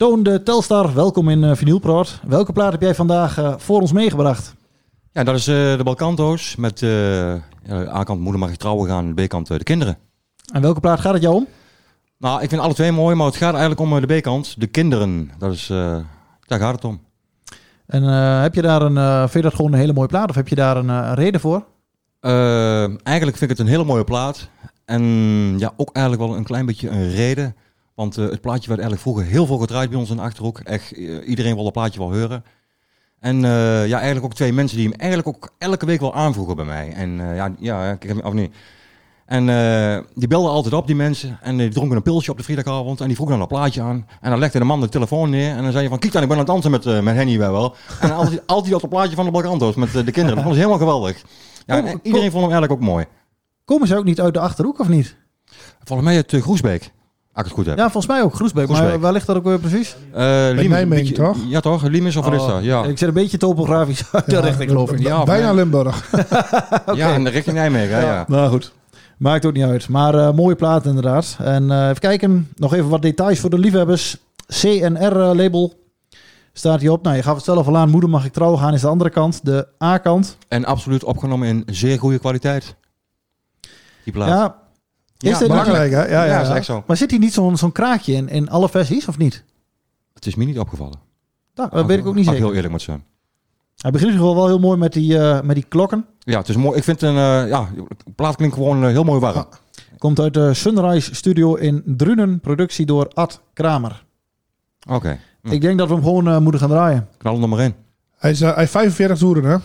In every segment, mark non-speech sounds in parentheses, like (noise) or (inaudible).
Toon de Telstar, welkom in uh. Welke plaat heb jij vandaag uh, voor ons meegebracht? Ja, dat is uh, de Balkanto's met A-kant moeder mag je trouwen gaan, B-kant de kinderen. En welke plaat gaat het jou om? Nou, ik vind alle twee mooi, maar het gaat eigenlijk om de B-kant, de kinderen. Dat is, daar gaat het om. En heb je daar een, vind je dat gewoon een hele mooie plaat of heb je daar een, een reden voor? eigenlijk vind ik het een hele mooie plaat. En ja, ook eigenlijk wel een klein beetje een reden. Want uh, het plaatje werd eigenlijk vroeger heel veel gedraaid bij ons in de Achterhoek. Echt, uh, iedereen wil dat plaatje wel horen. En uh, ja, eigenlijk ook twee mensen die hem eigenlijk ook elke week wel aanvoegen bij mij. En ja, ja, ik heb of niet. En die belden altijd op, die mensen. En die dronken een pilsje op de vrijdagavond. En die vroegen dan een plaatje aan. En dan legde de man de telefoon neer. En dan zei je van, kijk dan, ik ben aan het dansen met, met Henny wel. En altijd, (laughs) altijd op het plaatje van de Balkanto's met de kinderen. Dat vond ze helemaal geweldig. Ja, oh, iedereen vond hem eigenlijk ook mooi. Komen ze ook niet uit de Achterhoek of niet? Volgens mij uit Groesbeek. Als ik het goed heb. Ja, volgens mij ook Groesbeek. Groesbeek. Maar waar ligt dat ook weer precies? Uh, Nijmegen, toch? Ja, toch? Limes of oh, dat? Ja. Ik zit een beetje topografisch (laughs) uit de richting, geloof ik. Ja, bijna Limburg. okay. (laughs) Ja, in de richting Nijmegen, ja. ja. Nou goed. Maakt ook niet uit. Maar uh, mooie plaat inderdaad. En uh, even kijken. Nog even wat details voor de liefhebbers. CNR-label staat hier op. Nou, je gaf het zelf al aan. Moeder mag ik trouw gaan is de andere kant. De A-kant. En absoluut opgenomen in zeer goede kwaliteit. Die plaat. Ja, is ja, belangrijk, hè? Ja, ja, ja, is echt zo. Maar zit hier niet zo'n zo'n kraakje in, in alle versies, of niet? Het is me niet opgevallen. Nou, dat weet ik ook niet zeker. heel eerlijk moet zijn. Hij begint in ieder geval wel heel mooi met die, uh, met die klokken. Ja, het is mooi. Ik vind een, uh, ja, de plaat klinkt gewoon uh, heel mooi warm. Komt uit de Sunrise Studio in Drunen, productie door Ad Kramer. Oké. Okay. Hm. Ik denk dat we hem gewoon moeten gaan draaien. Knal hem er maar in. Hij is, hij heeft 45 toeren, hè?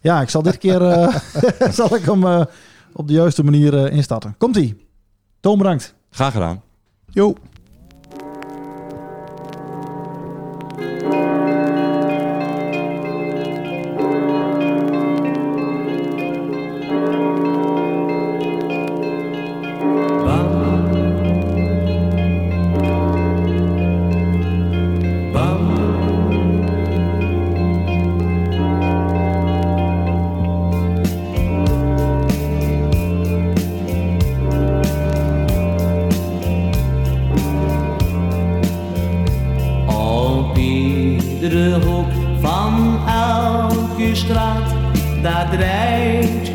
Ja, ik zal dit keer (laughs) zal ik hem op de juiste manier uh, instarten. Komt-ie. Toon, bedankt. Graag gedaan. Jo. da drängd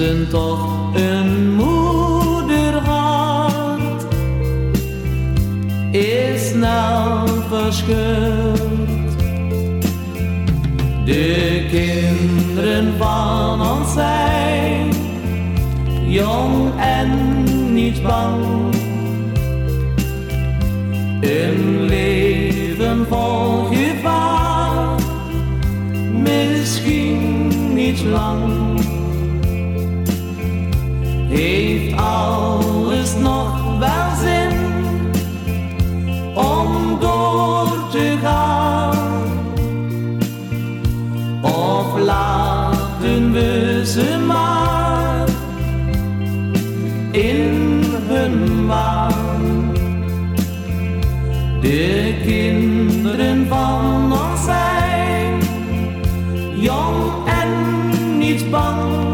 mensen toch een moeder had, is snel verscheurd. De kinderen van ons zijn jong en niet bang. Een leven vol gevaar, misschien niet lang. alles nog wel zin om door te gaan? Of laat we ze maar in hun waan? De kinderen van ons zijn jong en niet bang.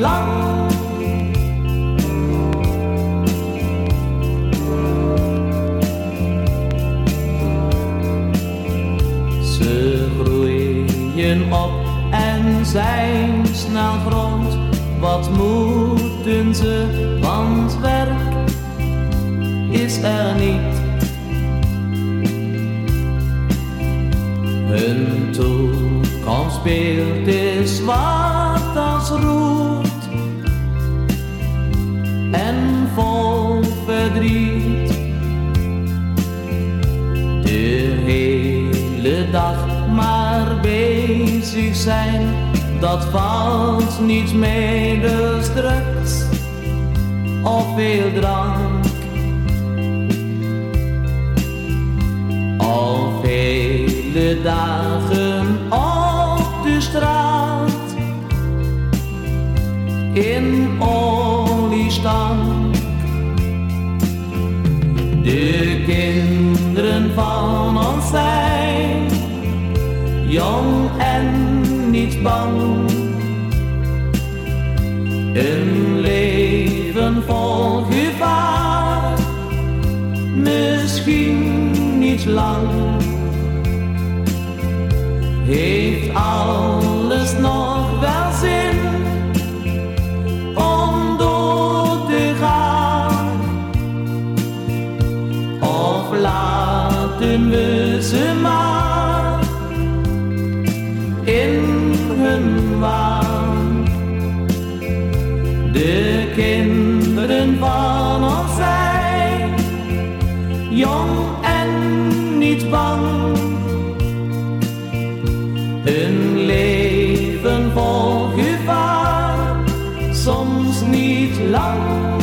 lang. Ze groeien op en zijn snel groot. Wat moeten ze, want werk is er niet. Hun toekomst speelt is wat als roer. Vol verdriet. De hele dag maar bezig zijn, dat valt niet mee, dus drugs of veel drank. Al vele dagen jong en niet bang. Een leven vol gevaar, misschien niet lang. Heeft alles nog wel zin om door te gaan? Of laten we ze maar niet bang. Een leven vol gevaar, soms niet lang.